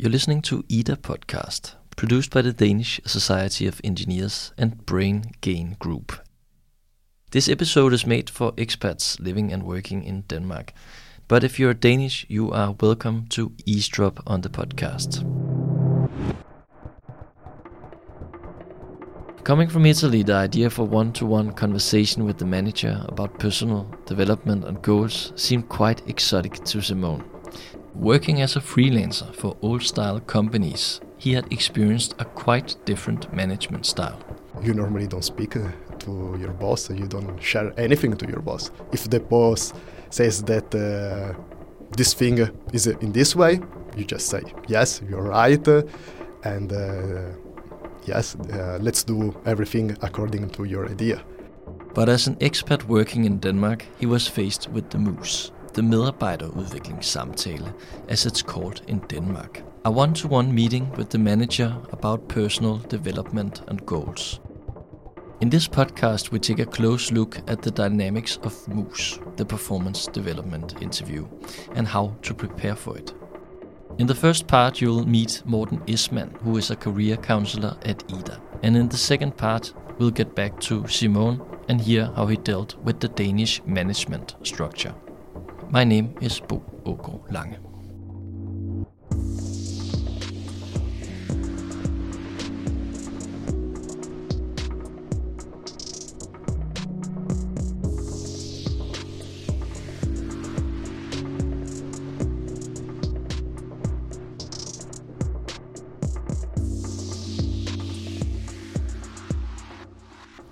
You're listening to IDA podcast, produced by the Danish Society of Engineers and Brain Gain Group. This episode is made for expats living and working in Denmark. But if you're Danish, you are welcome to eavesdrop on the podcast. Coming from Italy, the idea for one to one conversation with the manager about personal development and goals seemed quite exotic to Simone. Working as a freelancer for old style companies, he had experienced a quite different management style. You normally don't speak uh, to your boss, you don't share anything to your boss. If the boss says that uh, this thing is in this way, you just say, yes, you're right, and uh, yes, uh, let's do everything according to your idea. But as an expat working in Denmark, he was faced with the MUS, the medarbejderudviklingssamtale, as it's called in Denmark. A one-to-one meeting with the manager about personal development and goals. In this podcast, we take a close look at the dynamics of MUS, the performance development interview, and how to prepare for it. In the first part, you'll meet Morten Isman, who is a career counselor at IDA. And in the second part, we'll get back to Simone and hear how he dealt with the Danish management structure. My name is Bo Oko Lange.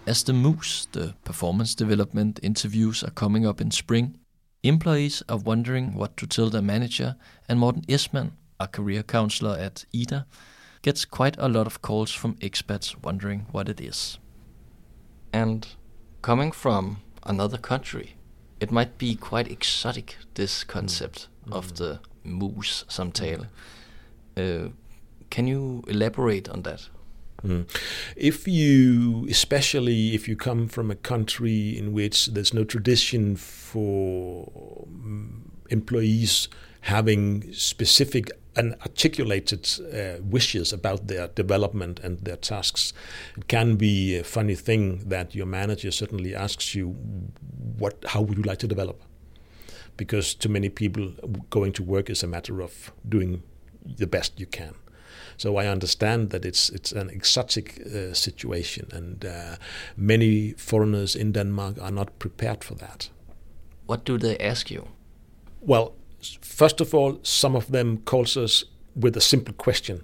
As the MUS, the uh, performance development interviews, are coming up in spring, employees are wondering what to tell their manager, and Morten Isman, a career counselor at IDA, gets quite a lot of calls from expats wondering what it is. And coming from another country, it might be quite exotic, this concept mm. of the MUS samtale. Uh, can you elaborate on that? Mm. If you, especially if you come from a country in which there's no tradition for mm, employees having specific and articulated uh, wishes about their development and their tasks, it can be a funny thing that your manager certainly asks you, "What? How would you like to develop?" Because to many people, going to work is a matter of doing the best you can. So I understand that it's it's an exotic uh, situation, and uh, many foreigners in Denmark are not prepared for that. What do they ask you? Well, first of all, some of them calls us with a simple question: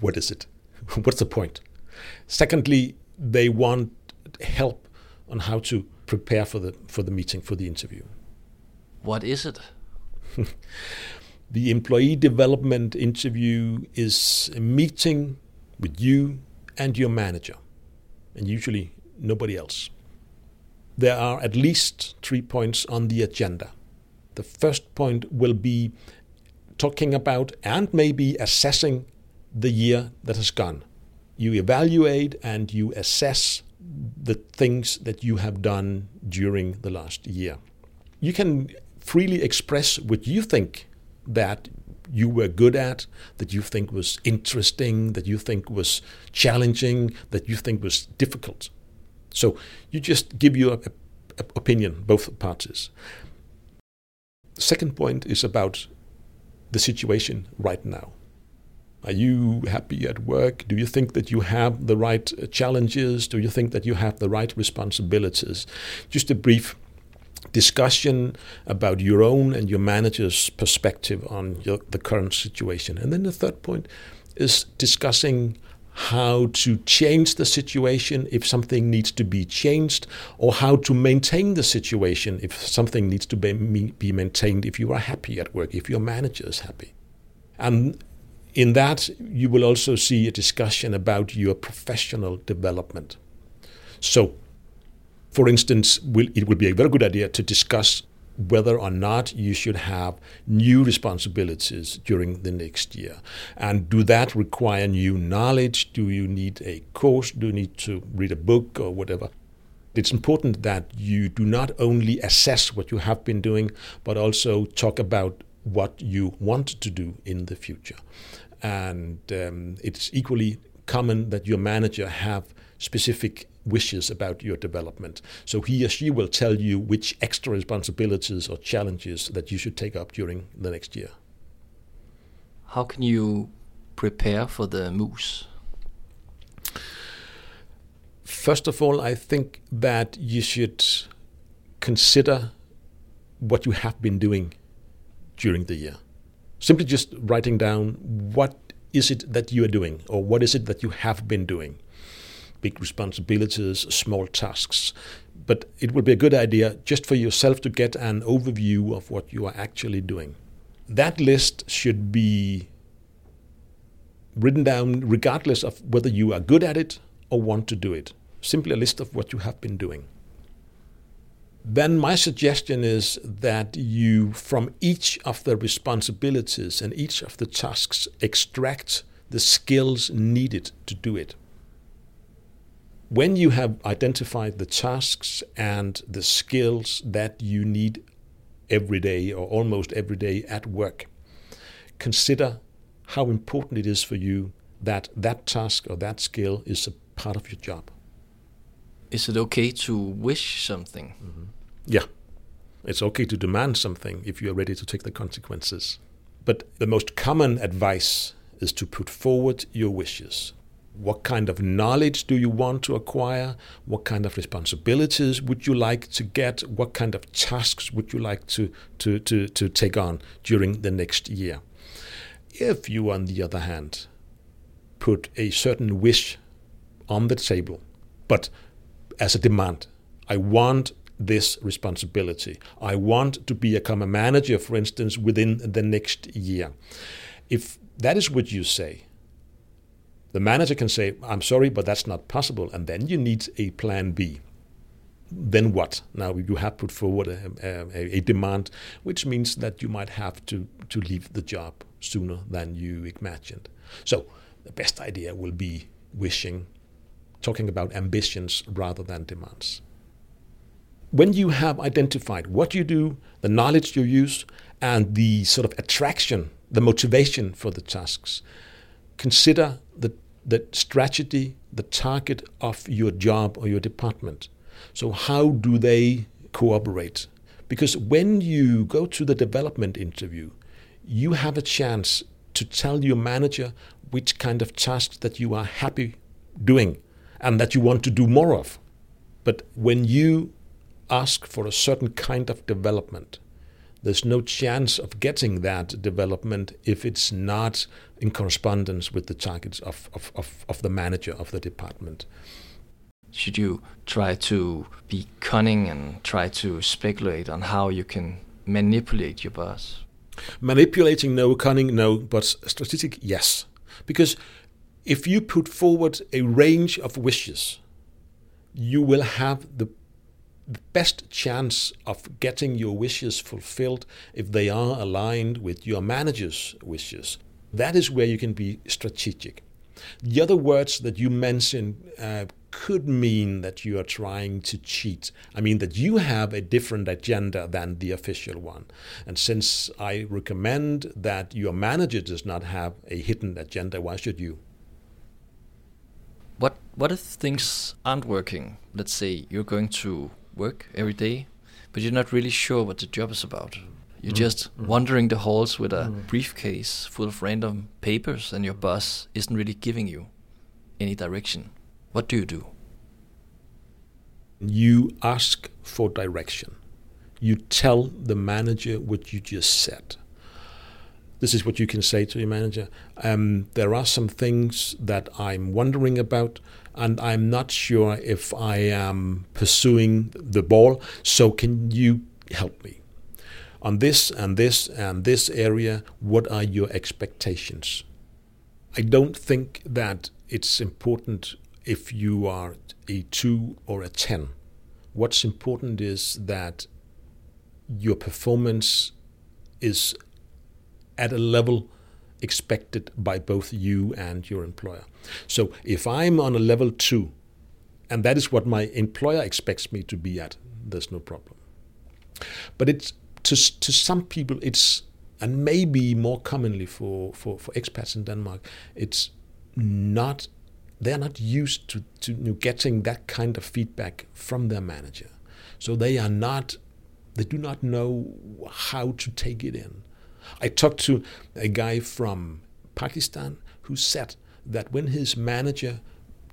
What is it? What's the point? Secondly, they want help on how to prepare for the for the meeting for the interview. What is it? The employee development interview is a meeting with you and your manager, and usually nobody else. There are at least three points on the agenda. The first point will be talking about and maybe assessing the year that has gone. You evaluate and you assess the things that you have done during the last year. You can freely express what you think that you were good at, that you think was interesting, that you think was challenging, that you think was difficult. So you just give your opinion, both parties. Second point is about the situation right now. Are you happy at work? Do you think that you have the right challenges? Do you think that you have the right responsibilities? Just a brief discussion about your own and your manager's perspective on your, the current situation. And then the third point is discussing how to change the situation if something needs to be changed, or how to maintain the situation if something needs to be, be maintained if you are happy at work, if your manager is happy. And in that, you will also see a discussion about your professional development. So, for instance, it would be a very good idea to discuss whether or not you should have new responsibilities during the next year. And do that require new knowledge? Do you need a course? Do you need to read a book or whatever? It's important that you do not only assess what you have been doing, but also talk about what you want to do in the future. And um, it's equally common that your manager have specific wishes about your development. So he or she will tell you which extra responsibilities or challenges that you should take up during the next year. How can you prepare for the MUS? First of all, I think that you should consider what you have been doing during the year. Simply just writing down what is it that you are doing or what is it that you have been doing. Big responsibilities, small tasks. But it would be a good idea just for yourself to get an overview of what you are actually doing. That list should be written down regardless of whether you are good at it or want to do it. Simply a list of what you have been doing. Then my suggestion is that you, from each of the responsibilities and each of the tasks, extract the skills needed to do it. When you have identified the tasks and the skills that you need every day or almost every day at work, consider how important it is for you that that task or that skill is a part of your job. Is it okay to wish something? Mm-hmm. Yeah. It's okay to demand something if you are ready to take the consequences. But the most common advice is to put forward your wishes. What kind of knowledge do you want to acquire? What kind of responsibilities would you like to get? What kind of tasks would you like to, to, to, to take on during the next year? If you, on the other hand, put a certain wish on the table, but as a demand, I want this responsibility. I want to become a manager, for instance, within the next year. If that is what you say, the manager can say, I'm sorry, but that's not possible. And then you need a plan B. Then what? Now you have put forward a, a, a demand, which means that you might have to, to leave the job sooner than you imagined. So the best idea will be wishing, talking about ambitions rather than demands when you have identified what you do, the knowledge you use, and the sort of attraction, the motivation for the tasks, consider the, strategy, the target of your job or your department. So, how do they cooperate? Because when you go to the development interview, you have a chance to tell your manager which kind of tasks that you are happy doing and that you want to do more of. But when you ask for a certain kind of development. There's no chance of getting that development if it's not in correspondence with the targets of, of, of, of the manager of the department. Should you try to be cunning and try to speculate on how you can manipulate your boss? Manipulating, no. Cunning, no. But strategic, yes. Because if you put forward a range of wishes, you will have the the best chance of getting your wishes fulfilled if they are aligned with your manager's wishes. That is where you can be strategic. The other words that you mentioned uh, could mean that you are trying to cheat. I mean, that you have a different agenda than the official one. And since I recommend that your manager does not have a hidden agenda, why should you? What, what if things aren't working? Let's say you're going to work every day, but you're not really sure what the job is about. You're mm. just mm. wandering the halls with a mm. briefcase full of random papers, and your boss isn't really giving you any direction. What do you do? You ask for direction. You tell the manager what you just said. This is what you can say to your manager. Um, there are some things that I'm wondering about and I'm not sure if I am pursuing the ball. So, can you help me? On this and this and this area, what are your expectations? I don't think that it's important if you are a 2 or a 10. What's important is that your performance is at a level expected by both you and your employer. So if I'm on a level two, and that is what my employer expects me to be at, there's no problem. But it's to, to some people, it's and maybe more commonly for, for, for expats in Denmark, it's not they're not used to, to getting that kind of feedback from their manager. So they are not they do not know how to take it in. I talked to a guy from Pakistan who said that when his manager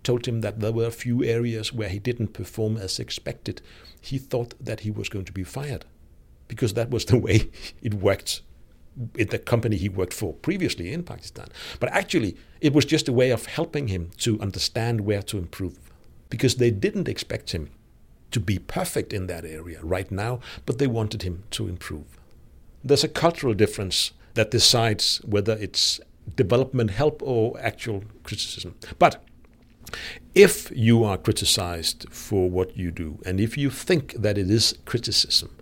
told him that there were a few areas where he didn't perform as expected, he thought that he was going to be fired because that was the way it worked in the company he worked for previously in Pakistan. But actually, it was just a way of helping him to understand where to improve because they didn't expect him to be perfect in that area right now, but they wanted him to improve. There's a cultural difference that decides whether it's development help or actual criticism. But if you are criticized for what you do, and if you think that it is criticism,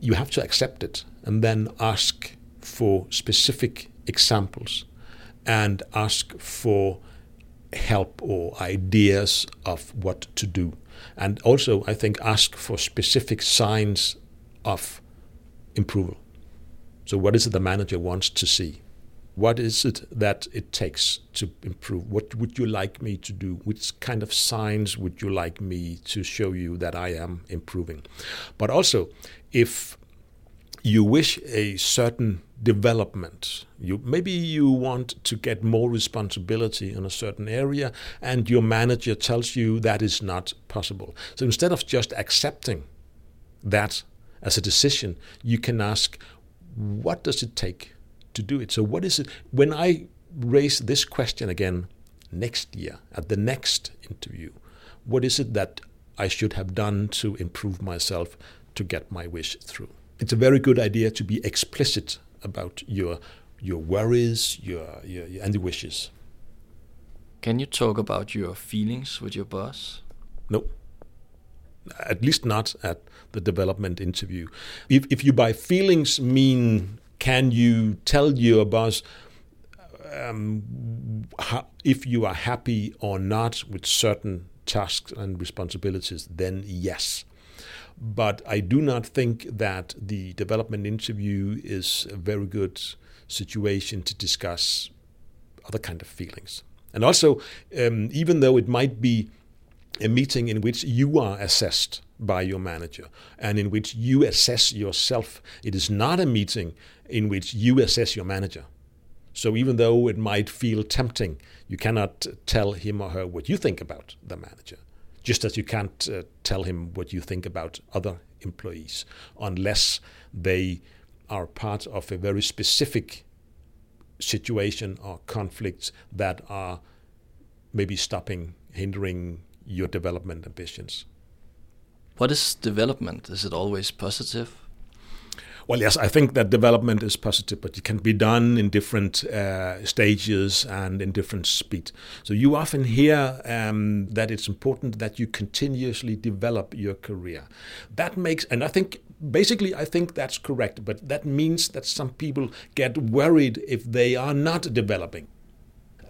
you have to accept it and then ask for specific examples and ask for help or ideas of what to do. And also, I think, ask for specific signs of improval. So, what is it the manager wants to see? What is it that it takes to improve? What would you like me to do? Which kind of signs would you like me to show you that I am improving? But also, if you wish a certain development. You maybe you want to get more responsibility in a certain area and your manager tells you that is not possible. So instead of just accepting that as a decision, you can ask what does it take to do it? So what is it when I raise this question again next year at the next interview, what is it that I should have done to improve myself to get my wish through? it's a very good idea to be explicit about your your worries, your, your, your and your wishes. Can you talk about your feelings with your boss? No. At least not at the development interview. If if you by feelings mean can you tell your boss um, how, if you are happy or not with certain tasks and responsibilities, then yes. But I do not think that the development interview is a very good situation to discuss other kind of feelings. And also, um, even though it might be a meeting in which you are assessed by your manager and in which you assess yourself, it is not a meeting in which you assess your manager. So even though it might feel tempting, you cannot tell him or her what you think about the manager just as you can't uh, tell him what you think about other employees unless they are part of a very specific situation or conflicts that are maybe stopping, hindering your development ambitions. What is development? Is it always positive? Well, yes, I think that development is positive, but it can be done in different uh, stages and in different speed. So you often hear um, that it's important that you continuously develop your career. That makes, and I think basically I think that's correct, but that means that some people get worried if they are not developing.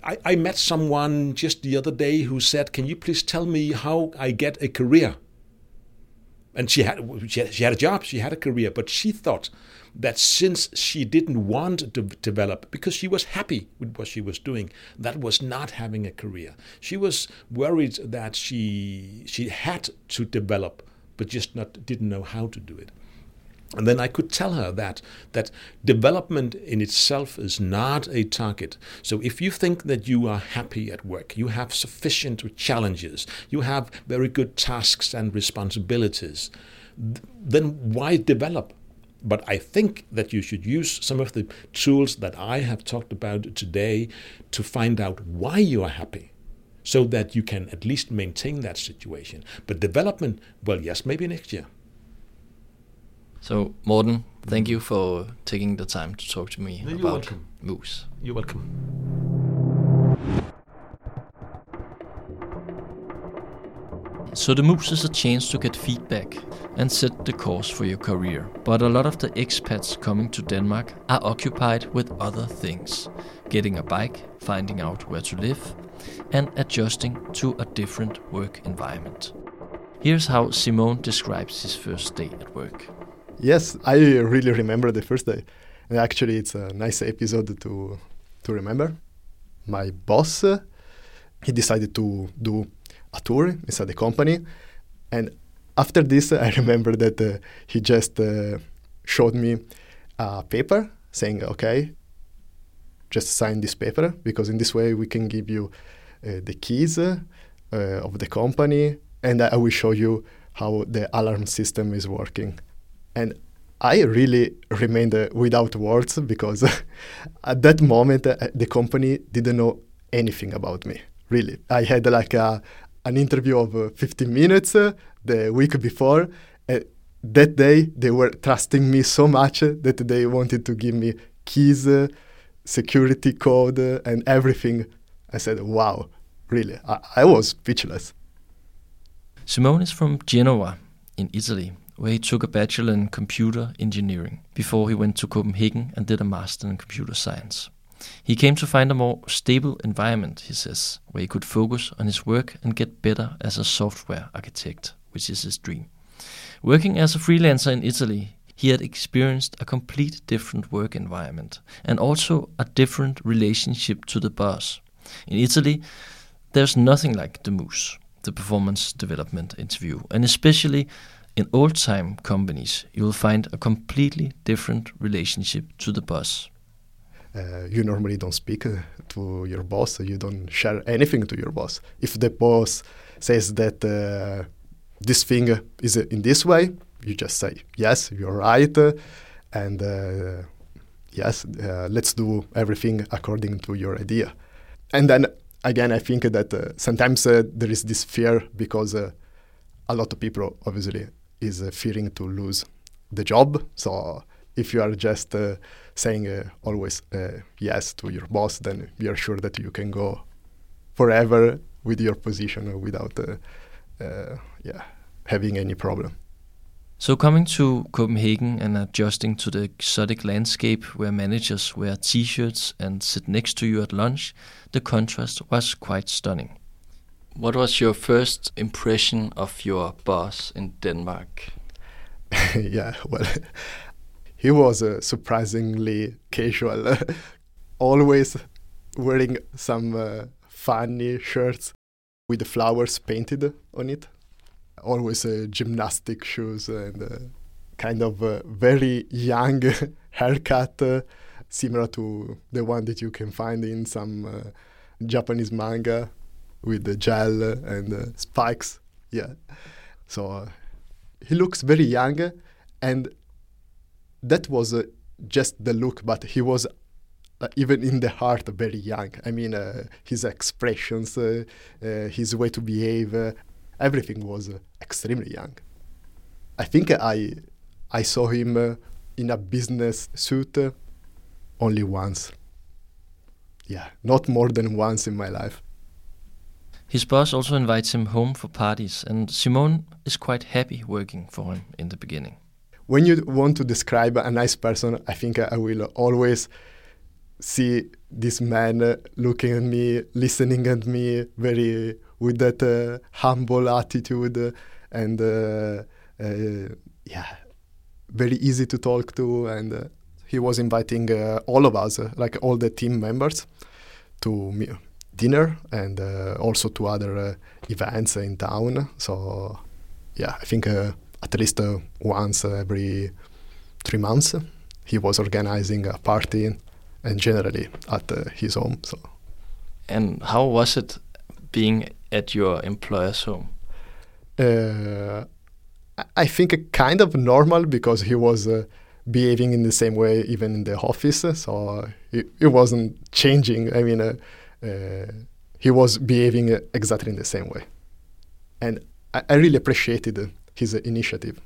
I, I met someone just the other day who said, "Can you please tell me how I get a career?" and she had, she had she had a job, she had a career, but she thought that since she didn't want to develop because she was happy with what she was doing, that was not having a career. She was worried that she she had to develop, but just not didn't know how to do it. And then I could tell her that that development in itself is not a target. So if you think that you are happy at work, you have sufficient challenges, you have very good tasks and responsibilities, then why develop? But I think that you should use some of the tools that I have talked about today to find out why you are happy so that you can at least maintain that situation. But development, well, yes, maybe next year. So, Morten, thank you for taking the time to talk to me You're about welcome. MUS. You're welcome. So the MUS is a chance to get feedback and set the course for your career. But a lot of the expats coming to Denmark are occupied with other things getting a bike, finding out where to live, and adjusting to a different work environment. Here's how Simone describes his first day at work. Yes, I really remember the first day. And actually, it's a nice episode to to remember. My boss, uh, he decided to do a tour inside the company, and after this, I remember that uh, he just uh, showed me a paper saying, "Okay, just sign this paper because in this way we can give you uh, the keys uh, of the company, and I will show you how the alarm system is working." And I really remained uh, without words because at that moment uh, the company didn't know anything about me. Really, I had like a, an interview of uh, 15 minutes uh, the week before. that day they were trusting me so much that they wanted to give me keys, uh, security code, uh, and everything. I said, "Wow, really!" I, I was speechless. Simone is from Genoa in Italy where he took a bachelor in computer engineering before he went to Copenhagen and did a master in computer science. He came to find a more stable environment, he says, where he could focus on his work and get better as a software architect, which is his dream. Working as a freelancer in Italy, he had experienced a complete different work environment and also a different relationship to the boss. In Italy, there's nothing like the MUS, the performance development interview, and especially in old time companies, you will find a completely different relationship to the boss. Uh, you normally don't speak uh, to your boss, you don't share anything to your boss. If the boss says that uh, this thing is in this way, you just say, yes, you're right, and uh, yes, uh, let's do everything according to your idea. And then again, I think that uh, sometimes there is this fear because a lot of people obviously is uh, fearing to lose the job. So if you are just uh, saying uh, always yes to your boss, then you're sure that you can go forever with your position without yeah having any problem. So, coming to Copenhagen and adjusting to the exotic landscape where managers wear t shirts and sit next to you at lunch, the contrast was quite stunning. What was your first impression of your boss in Denmark? yeah, well, he was uh, surprisingly casual, always wearing some uh, funny shirts with the flowers painted on it. Always uh, gymnastic shoes and uh, kind of a very young haircut, uh, similar to the one that you can find in some uh, Japanese manga with the gel and uh, spikes. Yeah. So uh, he looks very young, and that was uh, just the look, but he was uh, even in the heart very young. I mean, uh, his expressions, uh, his way to behave, everything was extremely young. I think I I saw him in a business suit only once. Yeah, not more than once in my life. His boss also invites him home for parties, and Simone is quite happy working for him in the beginning. When you want to describe a nice person, I think I will always see this man looking at me, listening at me, very with that uh, humble attitude, and uh, uh, yeah, very easy to talk to. And uh, he was inviting uh, all of us, like all the team members, to me dinner and uh, also to other uh, events in town. So yeah, I think uh, at least once every three months he was organizing a party and generally at his home. So. And how was it being at your employer's home? Uh, I think kind of normal because he was uh, behaving in the same way even in the office, so it, it wasn't changing. I mean, uh, uh, he was behaving exactly in the same way. And I, I really appreciated his initiative.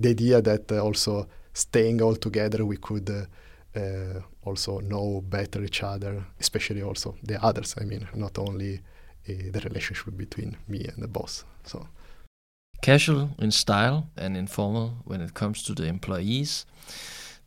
The idea that uh, also staying all together, we could uh, also know better each other, especially also the others. I mean, not only the relationship between me and the boss. So. Casual in style and informal when it comes to the employees,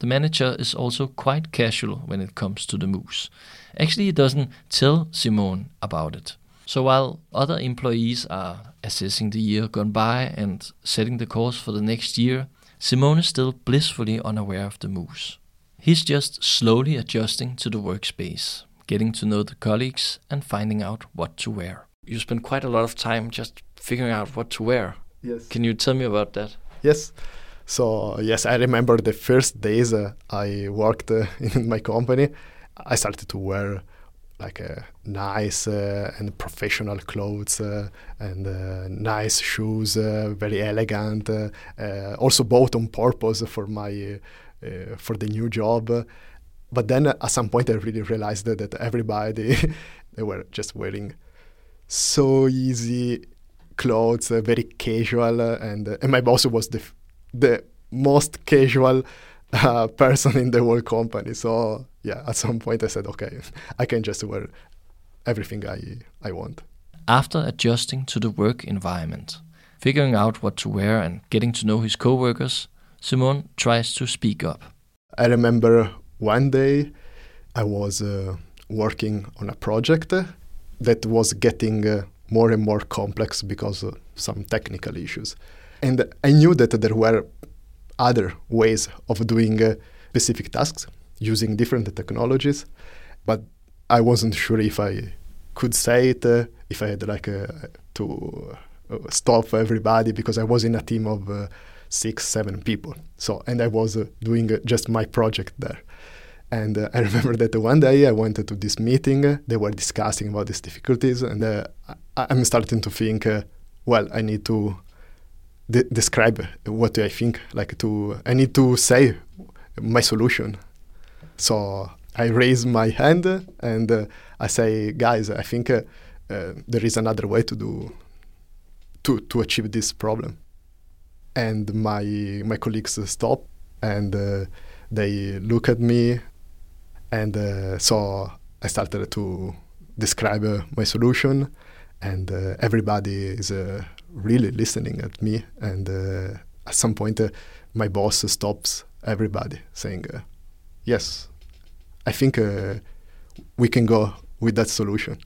the manager is also quite casual when it comes to the MUS. Actually, he doesn't tell Simone about it. So while other employees are assessing the year gone by and setting the course for the next year, Simone is still blissfully unaware of the MUS. He's just slowly adjusting to the workspace, getting to know the colleagues, and finding out what to wear. You spend quite a lot of time just figuring out what to wear. Yes. Can you tell me about that? Yes. So yes, I remember the first days uh, I worked uh, in my company. I started to wear like uh, nice uh, and professional clothes uh, and nice shoes, very elegant. Also bought on purpose for my for the new job. But then at some point, I really realized that, that everybody they were just wearing so easy clothes, uh, very casual, uh, and uh, and my boss was the f- the most casual uh, person in the whole company. So yeah, at some point I said, okay, I can just wear everything I I want. After adjusting to the work environment, figuring out what to wear, and getting to know his coworkers, Simon tries to speak up. I remember one day I was uh, working on a project that was getting uh, more and more complex because of some technical issues. And I knew that there were other ways of doing uh, specific tasks using different technologies, but I wasn't sure if I could say it, uh, if I had like uh, to uh, stop everybody because I was in a team of uh, six, seven people. So, and I was uh, doing uh, just my project there. And uh, I remember that one day I went to this meeting. They were discussing about these difficulties, and I- I'm starting to think, well, I need to de- describe what I think. Like to, I need to say my solution. So I raise my hand and uh, I say, guys, I think uh, uh, there is another way to do to to achieve this problem. And my my colleagues stop and uh, they look at me, and uh, so I started to describe my solution, and uh, everybody is really listening at me. And uh, at some point, uh, my boss stops everybody, saying, uh, "Yes, I think uh, we can go with that solution,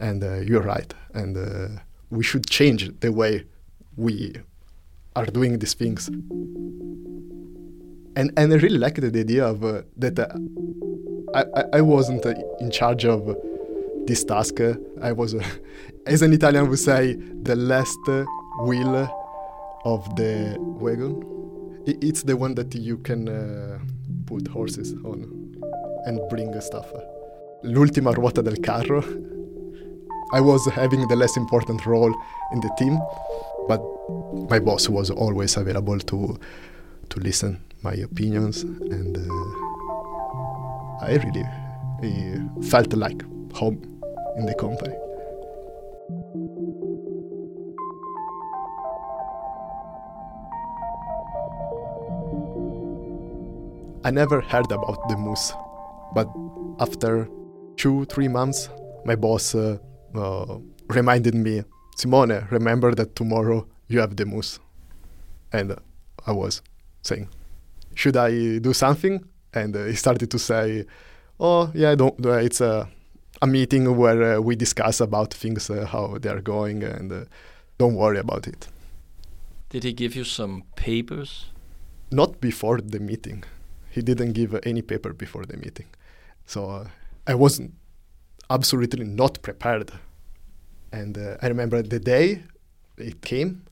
and uh, you're right, and uh, we should change the way we are doing these things." And and I really liked the idea of that I, I wasn't in charge of this task. Uh, I was, uh, as an Italian would say, the last wheel of the wagon. It's the one that you can uh, put horses on and bring stuff. L'ultima ruota del carro. I was having the less important role in the team, but my boss was always available to to listen my opinions, and uh, I really uh, felt like home in the company. I never heard about the MUS, but after two, three months, my boss uh, uh, reminded me, Simone, remember that tomorrow you have the MUS. And uh, I was saying, should I do something? And uh, he started to say, oh, yeah, I don't, uh, it's a, a meeting where uh, we discuss about things, uh, how they are going, and uh, don't worry about it. Did he give you some papers? Not before the meeting. He didn't give any paper before the meeting. So uh, I wasn't absolutely not prepared. And uh, I remember the day it came,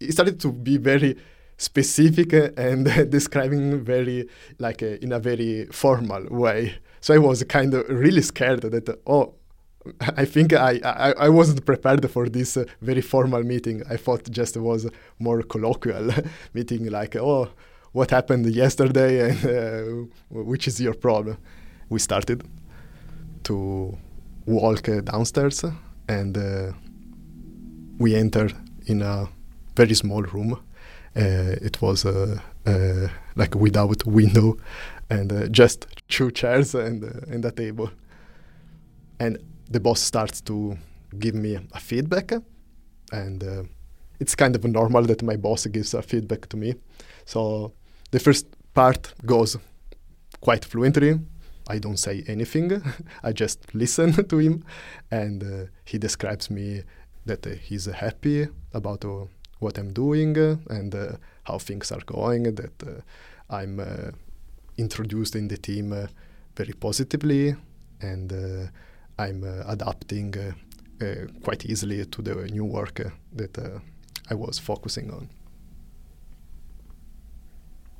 it started to be very specific uh, and describing very like uh, in a very formal way. So I was kind of really scared that oh, I think I, I, I wasn't prepared for this uh, very formal meeting. I thought just was more colloquial meeting, like oh, what happened yesterday and uh, which is your problem. We started to walk uh, downstairs and uh, we entered in a very small room. Uh, it was uh, like without window and uh, just two chairs and, uh, and a table. And the boss starts to give me a feedback and uh, it's kind of normal that my boss gives a feedback to me. So the first part goes quite fluently. I don't say anything. I just listen to him, and uh, he describes me that he's happy about uh, what I'm doing and uh, how things are going. That uh, I'm introduced in the team uh, very positively, and uh, I'm uh, adapting uh, uh, quite easily to the new work that I was focusing on.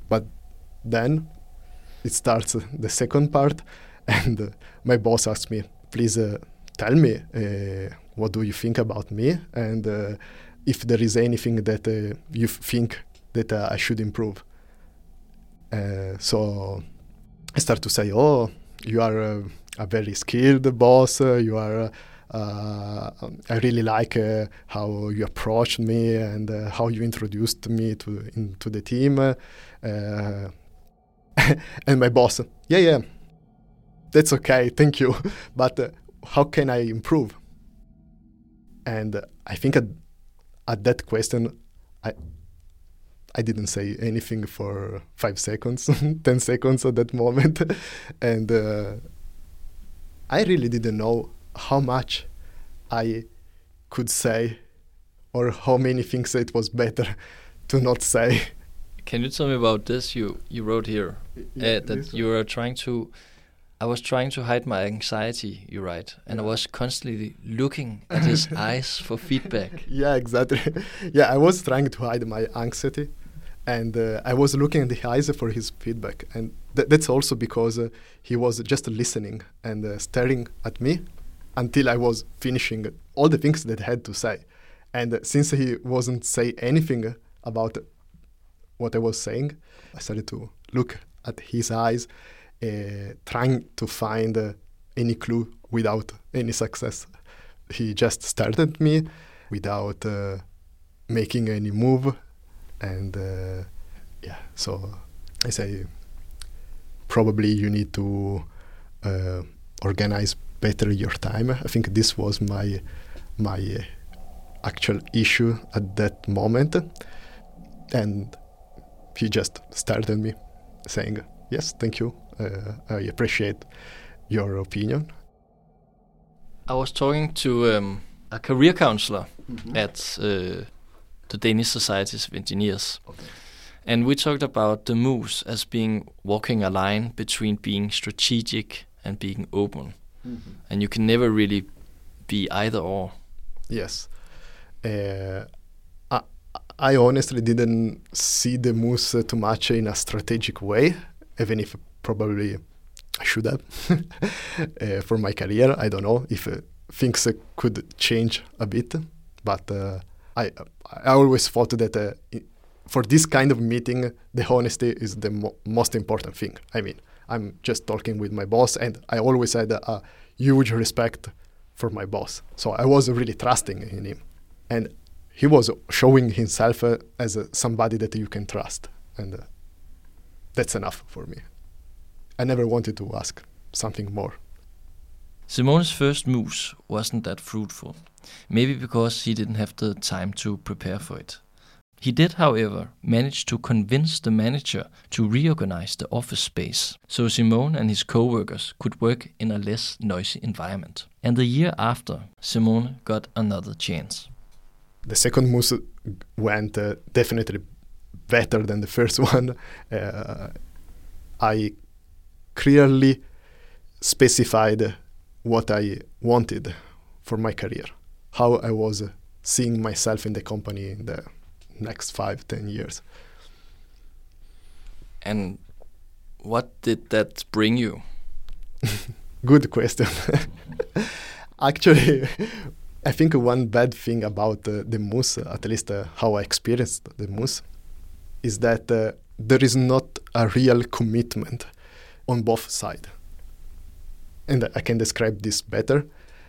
But then it starts the second part, and my boss asked me, "Please tell me what do you think about me and if there is anything that you think that I should improve." Uh, so I start to say, "Oh, you are a, a very skilled boss. Uh, you are. Uh, I really like uh, how you approached me and uh, how you introduced me to into the team." Uh, and my boss, "Yeah, yeah, that's okay. Thank you, but how can I improve?" And I think at, at that question, I I didn't say anything for five seconds, 10 seconds at that moment. and uh, I really didn't know how much I could say or how many things it was better to not say. Can you tell me about this you, you wrote here? Yeah, uh, that you were trying to. I was trying to hide my anxiety, you write, and yeah. I was constantly looking at his eyes for feedback. Yeah, exactly. yeah, I was trying to hide my anxiety and uh, I was looking at the eyes for his feedback, and th- that's also because uh, he was just listening and uh, staring at me until I was finishing all the things that I had to say. And uh, since he wasn't say anything about what I was saying, I started to look at his eyes, uh, trying to find uh, any clue without any success. He just stared at me without making any move and uh, yeah, so I say probably you need to uh, organize better your time. I think this was my my actual issue at that moment, and he just started me saying, "Yes, thank you. Uh, I appreciate your opinion." I was talking to um, a career counselor mm-hmm. at uh, the Danish Societies of Engineers. Okay. And we talked about the MUS as being walking a line between being strategic and being open. Mm-hmm. And you can never really be either or. Yes. Uh, I, I honestly didn't see the MUS too much in a strategic way, even if probably I should have uh, for my career. I don't know if uh, things could change a bit, but uh, I I always thought that uh, for this kind of meeting, the honesty is the mo- most important thing. I mean, I'm just talking with my boss, and I always had a, a huge respect for my boss. So I was really trusting in him, and he was showing himself uh, as uh, somebody that you can trust, and uh, that's enough for me. I never wanted to ask something more. Simone's first MUS wasn't that fruitful, maybe because he didn't have the time to prepare for it. He did, however, manage to convince the manager to reorganize the office space so Simone and his co-workers could work in a less noisy environment. And the year after, Simone got another chance. The second MUS went uh, definitely better than the first one. Uh, I clearly specified what I wanted for my career, how I was seeing myself in the company in the next five, ten years. And what did that bring you? Good question. Actually, I think one bad thing about uh, the MUS, at least uh, how I experienced the MUS, is that uh, there is not a real commitment on both sides and I can describe this better.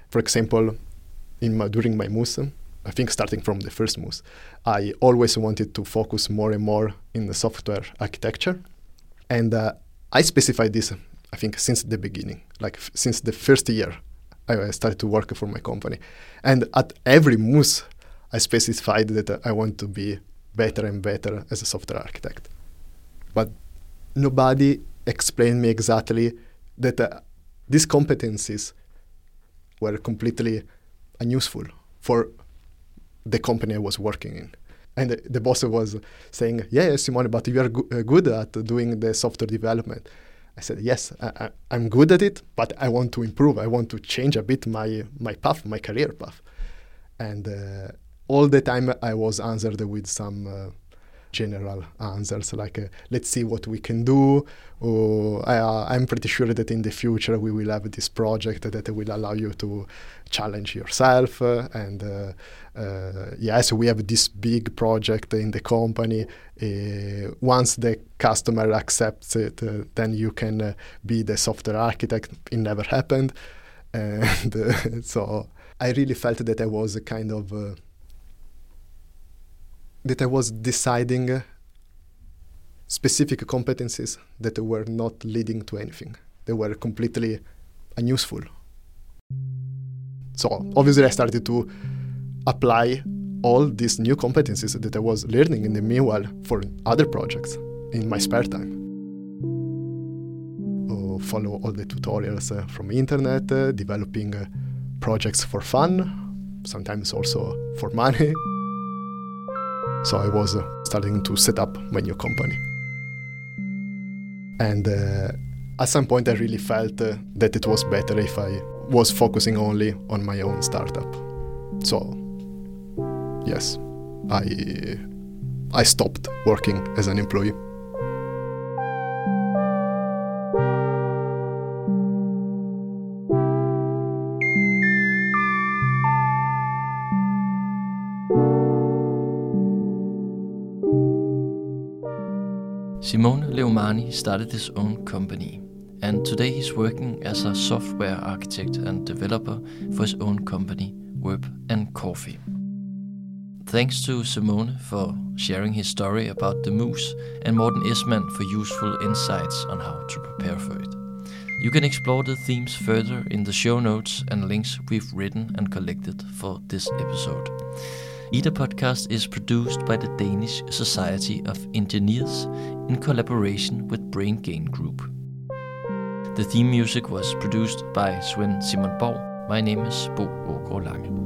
For example, in my, during my MUS, I think starting from the first MUS, I always wanted to focus more and more in the software architecture, and uh, I specified this. I think since the beginning, like f- since the first year, I started to work for my company, and at every MUS, I specified that I want to be better and better as a software architect. But nobody explained me exactly that uh, these competencies were completely unuseful for the company I was working in. And the, the boss was saying, "Yeah, Simone, but you are go- uh, good at doing the software development." I said, "Yes, I, am good at it, but I want to improve. I want to change a bit my my path, my career path." And uh, all the time, I was answered with some uh, general answers like uh, let's see what we can do or uh, i'm pretty sure that in the future we will have this project that will allow you to challenge yourself uh, and uh, uh, yes we have this big project in the company. Once the customer accepts it then you can be the software architect. It never happened. And so i really felt that i was a kind of that I was deciding specific competencies that were not leading to anything. They were completely unuseful. So obviously I started to apply all these new competencies that I was learning in the meanwhile for other projects in my spare time. Uh, follow all the tutorials uh, from internet, uh, developing uh, projects for fun, sometimes also for money. So I was uh, starting to set up my new company. And uh, at some point, I really felt uh, that it was better if I was focusing only on my own startup. So, yes, I I stopped working as an employee. Simone Leomani started his own company, and today he's working as a software architect and developer for his own company, Verb and Coffee. Thanks to Simone for sharing his story about the MUS and Morten Isman for useful insights on how to prepare for it. You can explore the themes further in the show notes and links we've written and collected for this episode. IDA Podcast is produced by the Danish Society of Engineers in collaboration with Brain Gain Group. The theme music was produced by Sven Simon Borg. My name is Bo Ågaard Lange.